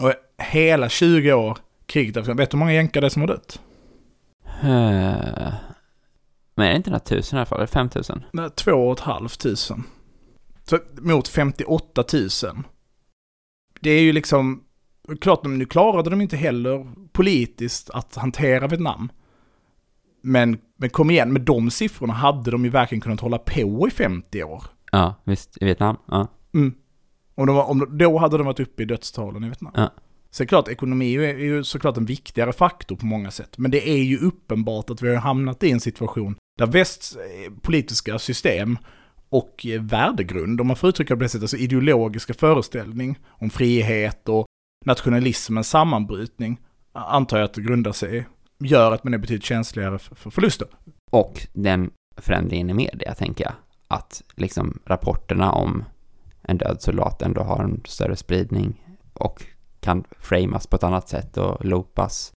Och hela 20 år kriget, efter- vet du hur många jänkar det är som har dött? Eh, Men är det inte några tusen i alla fall? Är det fem tusen? Nej, Två och ett halvt tusen. Så mot 58 000. Det är ju liksom, klart nu klarade de inte heller politiskt att hantera Vietnam. Men, men kom igen, med de siffrorna hade de ju verkligen kunnat hålla på i 50 år. Ja, visst. I Vietnam? Ja. Mm. Om de, var- om, då hade de varit uppe i dödstalen i Vietnam. Ja. Så är klart, ekonomi är ju- såklart en viktigare faktor på många sätt. Men det är ju uppenbart att vi har hamnat i en situation där västs eh, politiska system och eh, värdegrund, om man får uttrycka det på det sättet, alltså ideologiska föreställning om frihet och nationalismens sammanbrytning, antar jag att det grundar sig, gör att man är betydligt känsligare för, för förluster. Och den förändringen i media, tänker jag. Att liksom rapporterna om en död soldat ändå har en större spridning och kan framas på ett annat sätt och loopas.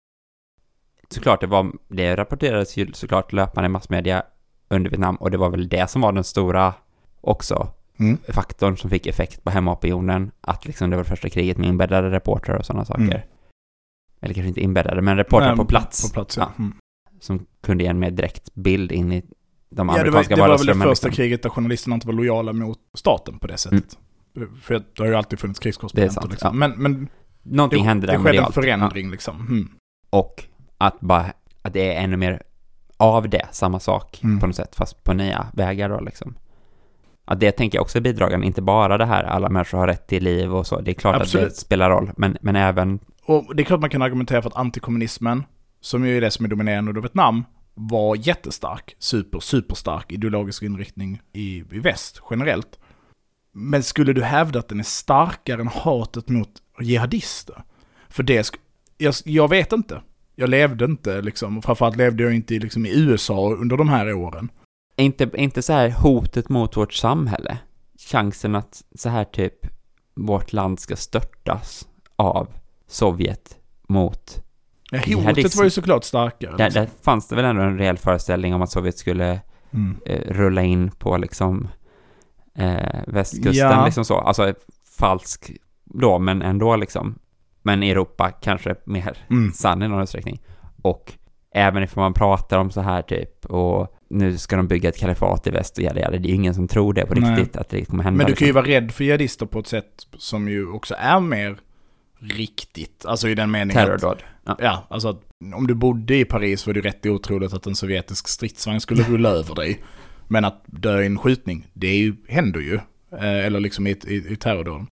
Såklart, det, var, det rapporterades ju såklart löpande i massmedia under Vietnam och det var väl det som var den stora också Mm. faktorn som fick effekt på hemmaopinionen. Att liksom det var det första kriget med inbäddade reportrar och sådana saker. Mm. Eller kanske inte inbäddade, men reportrar Nej, på plats. På plats, ja. Ja. Mm. Som kunde ge en mer direkt bild in i de Ja, det var, amerikanska det var väl det första liksom. kriget där journalisterna inte var lojala mot staten på det sättet. För det har ju alltid funnits krigskorrespondenter. sant, liksom. ja. Men, men Någonting det, hände där det skedde en förändring liksom. Mm. Ja. Och att bara, att det är ännu mer av det, samma sak Mm. på något sätt, fast på nya vägar då liksom. Att det tänker jag också är bidragande, inte bara det här alla människor har rätt till liv och så, det är klart att Absolut. det spelar roll, men, men även, Och det är klart man kan argumentera för att antikommunismen, som ju är det som är dominerande under Vietnam, var jättestark. Super, superstark ideologisk inriktning i, i väst generellt. Men skulle du hävda att den är starkare än hatet mot jihadister? För det, jag, jag vet inte. Jag levde inte liksom, framförallt levde jag inte i, liksom, i USA under de här åren. inte, inte så här hotet mot vårt samhälle. Chansen att så här typ vårt land ska störtas av Sovjet mot Ja, hotet var ju såklart starkare. Där, liksom. där fanns det väl ändå en reell föreställning om att Sovjet skulle Mm. eh, rulla in på liksom eh, västkusten Ja. liksom så. Alltså falsk då, men ändå liksom. Men Europa kanske mer Mm. sann i någon utsträckning. Och även ifall man pratar om så här typ och nu ska de bygga ett kalifat i väst och jada, jada. Det är ju ingen som tror det på Nej. riktigt att det kommer hända. Men du kan ju liksom. vara rädd för jihadister på ett sätt som ju också är mer riktigt. Alltså i den meningen att, Terrordåd. Ja. ja, alltså att om du bodde i Paris var det rätt otroligt att en sovjetisk stridsvagn skulle rulla över dig. Men att dö i en skjutning, det är ju, händer ju. Eh, eller liksom i, i, i terrordåd.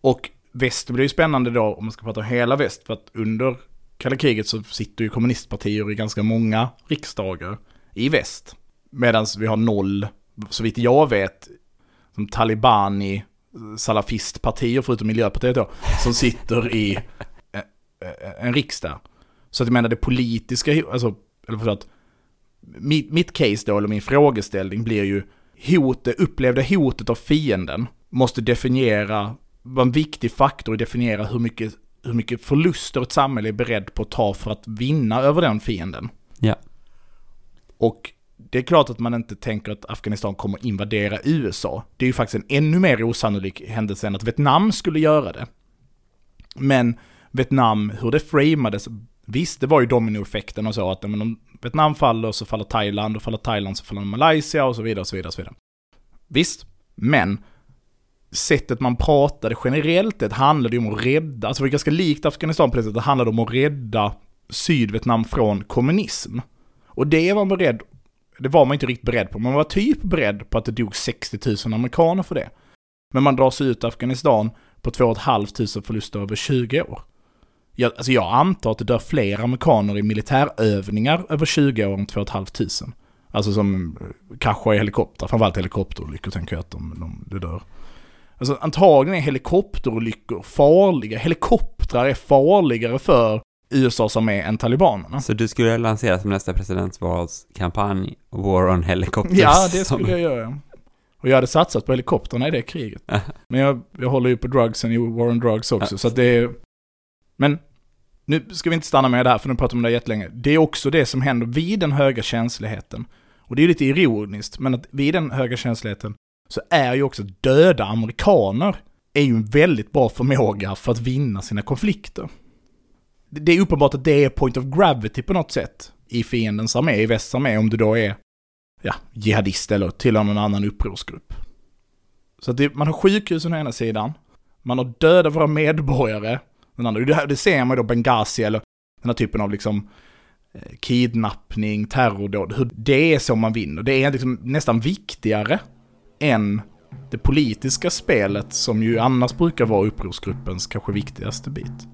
Och väst blir ju spännande då om man ska prata om hela väst. För att under kalla kriget så sitter ju kommunistpartier i ganska många riksdagar i väst. Medan vi har noll, så vitt jag vet, som talibani, salafistpartier, förutom Miljöpartiet då, som sitter i en riksdag. Så att jag menar det politiska, alltså, eller för att mitt, mitt case då, eller min frågeställning blir ju hot, det upplevda hotet av fienden måste definiera, vara en viktig faktor att definiera hur mycket, hur mycket förluster ett samhälle är beredd på att ta för att vinna över den fienden. Ja. Och det är klart att man inte tänker att Afghanistan kommer invadera USA. Det är ju faktiskt en ännu mer osannolik händelse än att Vietnam skulle göra det. Men Vietnam, hur det framades, visst det var ju dominoeffekten och så att men om Vietnam faller så faller Thailand och faller Thailand så faller Malaysia och så vidare och så vidare. Och så vidare. Visst, men sättet man pratade generellt det handlade ju om att rädda, alltså det var ganska likt Afghanistan på det sättet, det handlade om att rädda Sydvietnam från kommunism. Och det var man beredd, det var man inte riktigt beredd på, man var typ beredd på att det dog 60 000 amerikaner för det. Men man drar sig ut Afghanistan på 2 500 förluster över 20 år. Jag, alltså jag antar att det dör fler amerikaner i militärövningar över 20 år än 2 500. Alltså som eh, kraschar i helikopter, framförallt helikopterolyckor tänker jag att de, de, det dör. Alltså antagligen är helikopterolyckor farliga, helikoptrar är farligare för USAs armé än talibanerna. Så du skulle lansera som nästa presidentvalskampanj War on Helicopters? Ja, det som- skulle jag göra. Och jag hade satsat på helikoptrarna i det kriget. Men jag, jag håller ju på drugsen i War on Drugs också, Ja. så att det är... Men nu ska vi inte stanna med det här, för nu pratar vi om det jättelänge. Det är också det som händer vid den höga känsligheten. Och det är ju lite ironiskt, men att vid den höga känsligheten så är ju också döda amerikaner är ju en väldigt bra förmåga för att vinna sina konflikter. Det är uppenbart att det är point of gravity på något sätt i fiendens armé, i västs armé, om du då är ja, jihadist eller tillhör någon annan upprorsgrupp. Så att det, man har sjukhusen å ena sidan, man har döda våra medborgare, den andra. Det, här, det ser man ju då Benghazi eller den här typen av liksom eh, kidnappning, terrordåd, hur det är så man vinner. Det är liksom nästan viktigare än det politiska spelet som ju annars brukar vara upprorsgruppens kanske viktigaste bit.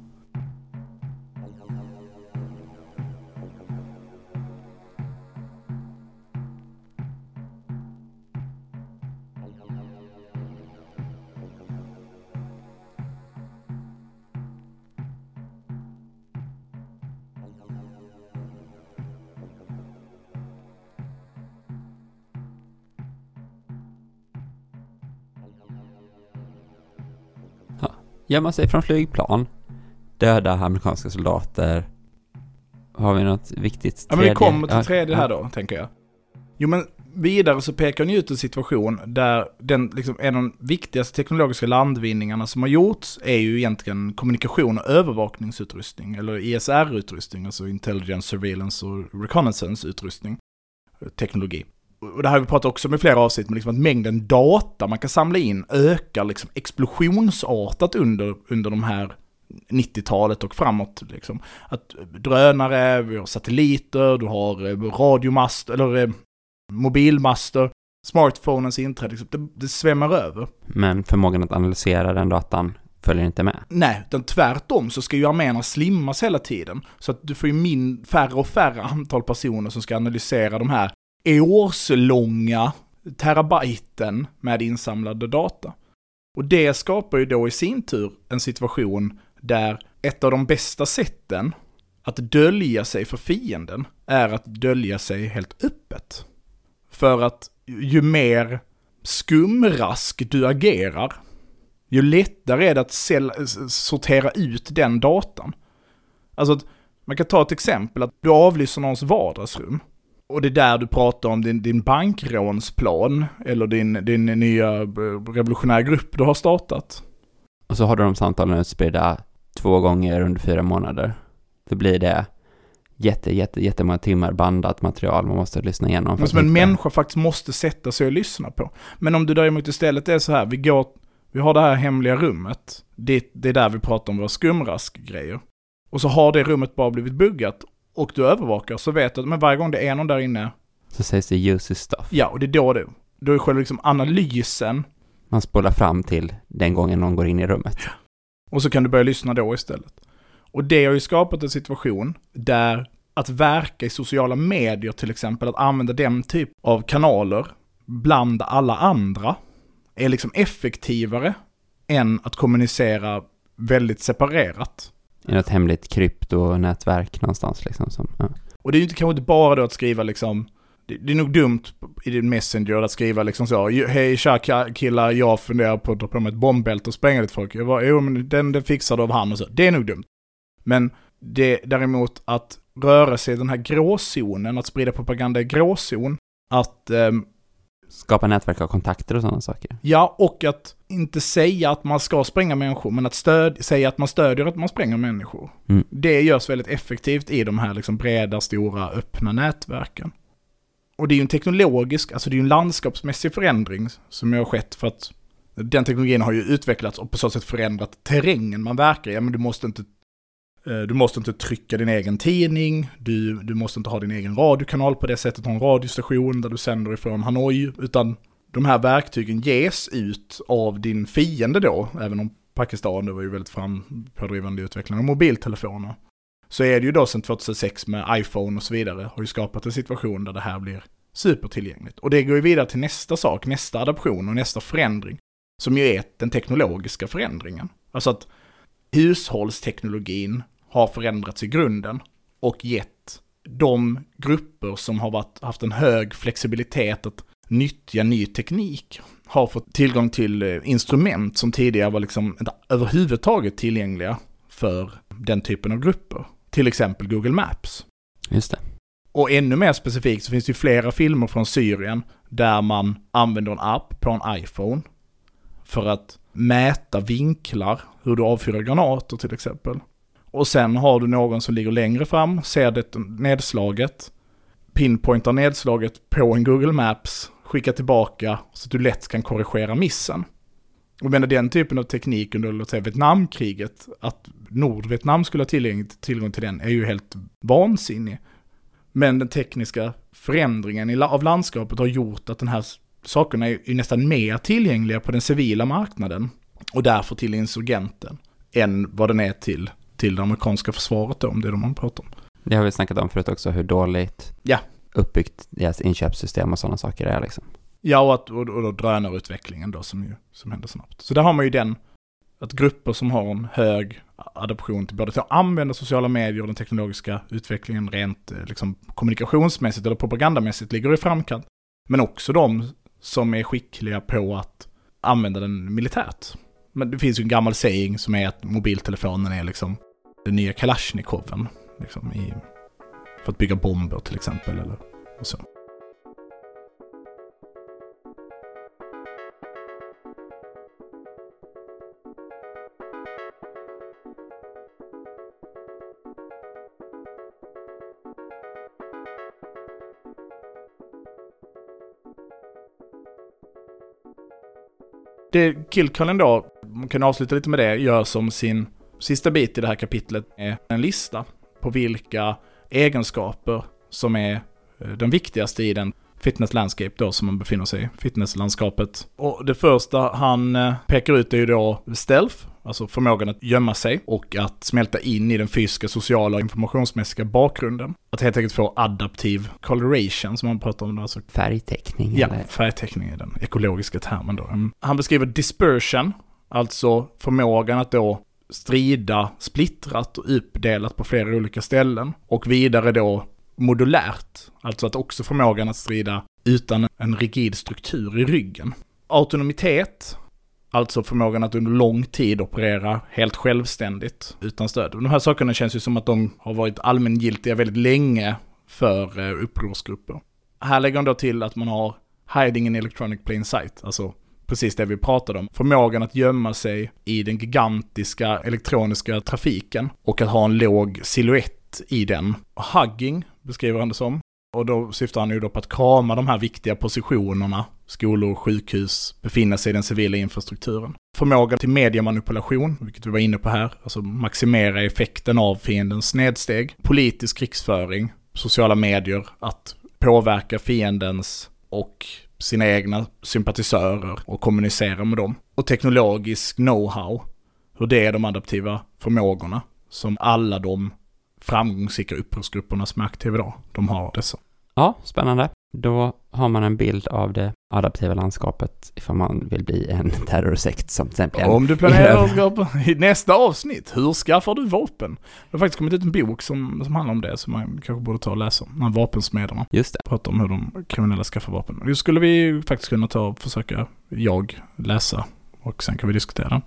Gömma sig från flygplan, döda amerikanska soldater. Har vi något viktigt Ja men vi kommer till tredje här då, tänker jag. Jo men vidare så pekar ni ut en situation där den, liksom, en av de viktigaste teknologiska landvinningarna som har gjorts är ju egentligen kommunikation och övervakningsutrustning, eller ISR-utrustning, alltså Intelligence, Surveillance och Reconnaissance-utrustning, eh, teknologi. Och det här har vi pratat också om i flera avsnitt, men liksom att mängden data man kan samla in ökar liksom explosionsartat under, under de här 90-talet och framåt. Liksom. Att drönare, vi har satelliter, du har eh, radiomast, eller eh, mobilmaster, smartphonens inträde, liksom, det, det svämmar över. Men förmågan att analysera den datan följer inte med. Nej, utan tvärtom så ska ju arméerna slimmas hela tiden. Så att du får ju min, färre och färre antal personer som ska analysera de här årslånga terabyten med insamlade data. Och det skapar ju då i sin tur en situation där ett av de bästa sätten att dölja sig för fienden är att dölja sig helt öppet. För att ju mer skumrask du agerar, ju lättare är det att sortera ut den datan. Alltså, att man kan ta ett exempel att du avlyssnar någons vardagsrum. Och det är där du pratar om din, din bankrånsplan eller din, din nya eh, revolutionära grupp du har startat. Och så har du de samtalen utspridda två gånger under fyra månader. Då blir det jätte, jätte, jättemånga timmar bandat material man måste lyssna igenom. Men som en hitta- människa faktiskt måste sätta sig och lyssna på. Men om du däremot istället är så här, vi går, vi har det här hemliga rummet. Det, det är där vi pratar om våra skumraskgrejer. Och så har det rummet bara blivit buggat och du övervakar så vet du att men varje gång det är någon där inne, Så sägs det his stuff. ja och det är då det, då är själva liksom analysen Man spolar fram till den gången någon går in i rummet. och så kan du börja lyssna då istället. Och det har ju skapat en situation där att verka i sociala medier till exempel, att använda den typ av kanaler bland alla andra är liksom effektivare än att kommunicera väldigt separerat. I något hemligt kryptonätverk någonstans liksom. Som, ja. Och det är ju inte kanske inte bara då att skriva liksom, det, det är nog dumt i din Messenger att skriva liksom så, hej tja killar, jag funderar på att dra på mig ett bombbälte och spränga lite folk. Jag bara, jo men den, den fixar du av han och så. Det är nog dumt. Men det däremot att röra sig i den här gråzonen, att sprida propaganda i gråzon, att ehm, Skapa nätverk av kontakter och sådana saker. Ja, och att inte säga att man ska spränga människor, men att stöd, säga att man stödjer att man spränger människor. Mm. Det görs väldigt effektivt i de här liksom breda, stora, öppna nätverken. Och det är ju en teknologisk, alltså det är ju en landskapsmässig förändring som har skett för att den teknologin har ju utvecklats och på så sätt förändrat terrängen man verkar i. Ja, men du måste inte Eh, du måste inte trycka din egen tidning, du, du måste inte ha din egen radiokanal på det sättet, ha en radiostation där du sänder ifrån Hanoi, utan de här verktygen ges ut av din fiende då, även om Pakistan då var ju väldigt frampådrivande i utvecklingen av mobiltelefoner. Så är det ju då sedan 2006 med iPhone och så vidare, har ju skapat en situation där det här blir supertillgängligt. Och det går ju vidare till nästa sak, nästa adaption och nästa förändring, som ju är den teknologiska förändringen. Alltså att hushållsteknologin har förändrats i grunden och gett de grupper som har varit, haft en hög flexibilitet att nyttja ny teknik har fått tillgång till eh, instrument som tidigare var liksom inte överhuvudtaget tillgängliga för den typen av grupper. Till exempel Google Maps. Just det. Och ännu mer specifikt så finns det ju flera filmer från Syrien där man använder en app på en iPhone för att mäta vinklar, hur du avfyrar granater till exempel. Och sen har du någon som ligger längre fram, ser det nedslaget, pinpointar nedslaget på en Google Maps, skickar tillbaka så att du lätt kan korrigera missen. Och menar den typen av teknik under låt säga Vietnamkriget, att Nordvietnam skulle ha tillgång, tillgång till den är ju helt vansinnig. Men den tekniska förändringen i, la- av landskapet har gjort att den här sakerna är, är nästan mer tillgängliga på den civila marknaden och därför till insurgenten än vad den är till, till det amerikanska försvaret då, om det är de man pratar om. Det har vi snackat om förut också, hur dåligt Ja. uppbyggt deras inköpssystem och sådana saker är liksom. Ja, och, att, och, och då drönarutvecklingen då som, ju, som händer snabbt. Så där har man ju den, att grupper som har en hög adoption till både till att använda sociala medier och den teknologiska utvecklingen rent eh, liksom, kommunikationsmässigt eller propagandamässigt ligger i framkant. Men också de som är skickliga på att använda den militärt. Men det finns ju en gammal saying som är att mobiltelefonen är liksom den nya Kalashnikoven. Liksom, i, för att bygga bomber till exempel. Eller, och så. Det Killcullen då, man kan avsluta lite med det, gör som sin sista bit i det här kapitlet är en lista på vilka egenskaper som är eh, de den viktigaste i den fitness landscape då som man befinner sig i, fitnesslandskapet. Och det första han eh, pekar ut är ju då stealth, alltså förmågan att gömma sig och att smälta in i den fysiska, sociala och informationsmässiga bakgrunden. Att helt enkelt få adaptiv coloration som man pratar om, alltså Färgteckning Ja, eller? färgteckning är den ekologiska termen då. Mm. Han beskriver dispersion, alltså förmågan att då strida splittrat och uppdelat på flera olika ställen. Och vidare då modulärt, alltså att också förmågan att strida utan en rigid struktur i ryggen. Autonomitet, alltså förmågan att under lång tid operera helt självständigt utan stöd. De här sakerna känns ju som att de har varit allmängiltiga väldigt länge för eh, upprorsgrupper. Här lägger han då till att man har hiding in electronic plain sight, alltså precis det vi pratade om. Förmågan att gömma sig i den gigantiska elektroniska trafiken och att ha en låg siluett i den. Hugging beskriver han det som. Och då syftar han ju då på att krama de här viktiga positionerna, skolor, och sjukhus, befinna sig i den civila infrastrukturen. Förmåga till mediemanipulation, vilket vi var inne på här, alltså maximera effekten av fiendens snedsteg. Politisk krigsföring, sociala medier, att påverka fiendens och sina egna sympatisörer och kommunicera med dem. Och teknologisk know-how, hur det är de adaptiva förmågorna som alla de framgångsrika upprorsgrupperna som är aktiva idag, de har dessa. Ja, spännande. Då har man en bild av det adaptiva landskapet ifall man vill bli en terrorsekt som till exempel Om du planerar att skapa i nästa avsnitt, hur skaffar du vapen? Det har faktiskt kommit ut en bok som, som handlar om det, som man kanske borde ta och läsa. De här vapensmederna. Just det. Pratar om hur de kriminella skaffar vapen. Det skulle vi faktiskt kunna ta och försöka, jag, läsa. Och sen kan vi diskutera den.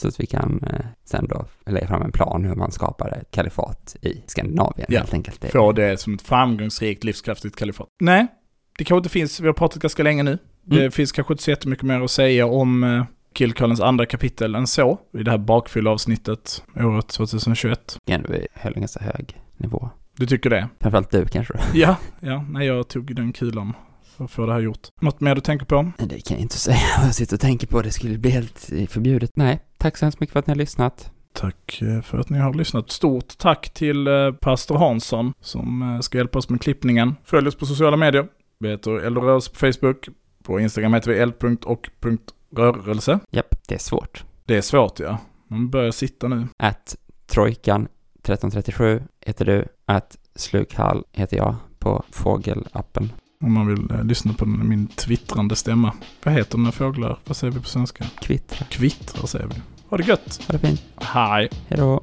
Så att vi kan eh, sen då lägga fram en plan hur man skapar ett kalifat i Skandinavien Ja, helt enkelt. Få det som ett framgångsrikt, livskraftigt kalifat. Nej, det kanske inte finns, vi har pratat ganska länge nu. Det Mm. finns kanske inte så jättemycket mer att säga om eh, Killcallens andra kapitel än så. I det här bakfyllavsnittet året 2021. Igen, vi höll en ganska hög nivå. Du tycker det? Framförallt du kanske? Ja, ja, nej jag tog den kulan för att få det här gjort. Något mer du tänker på? Nej, Det kan jag inte säga vad jag sitter och tänker på. Det skulle bli helt eh, förbjudet. Nej, tack så hemskt mycket för att ni har lyssnat. Tack eh, för att ni har lyssnat. Stort tack till pastor Hansson som ska hjälpa oss med klippningen. Följ oss på sociala medier. Vi heter Eldrörelse på Facebook. På Instagram heter vi eld.och.rörelse. Japp, det är svårt. Det är svårt ja. Man börjar sitta nu. Att Trojkan 1337 heter du. Att Slukhall heter jag på Fågelappen. Om man vill eh, lyssna på den- min twittrande stämma. Vad heter den när fåglar? Vad säger vi på svenska? Kvittra. Kvittrar säger vi. Ha det gött. Ha det fint. Hej. Hej då.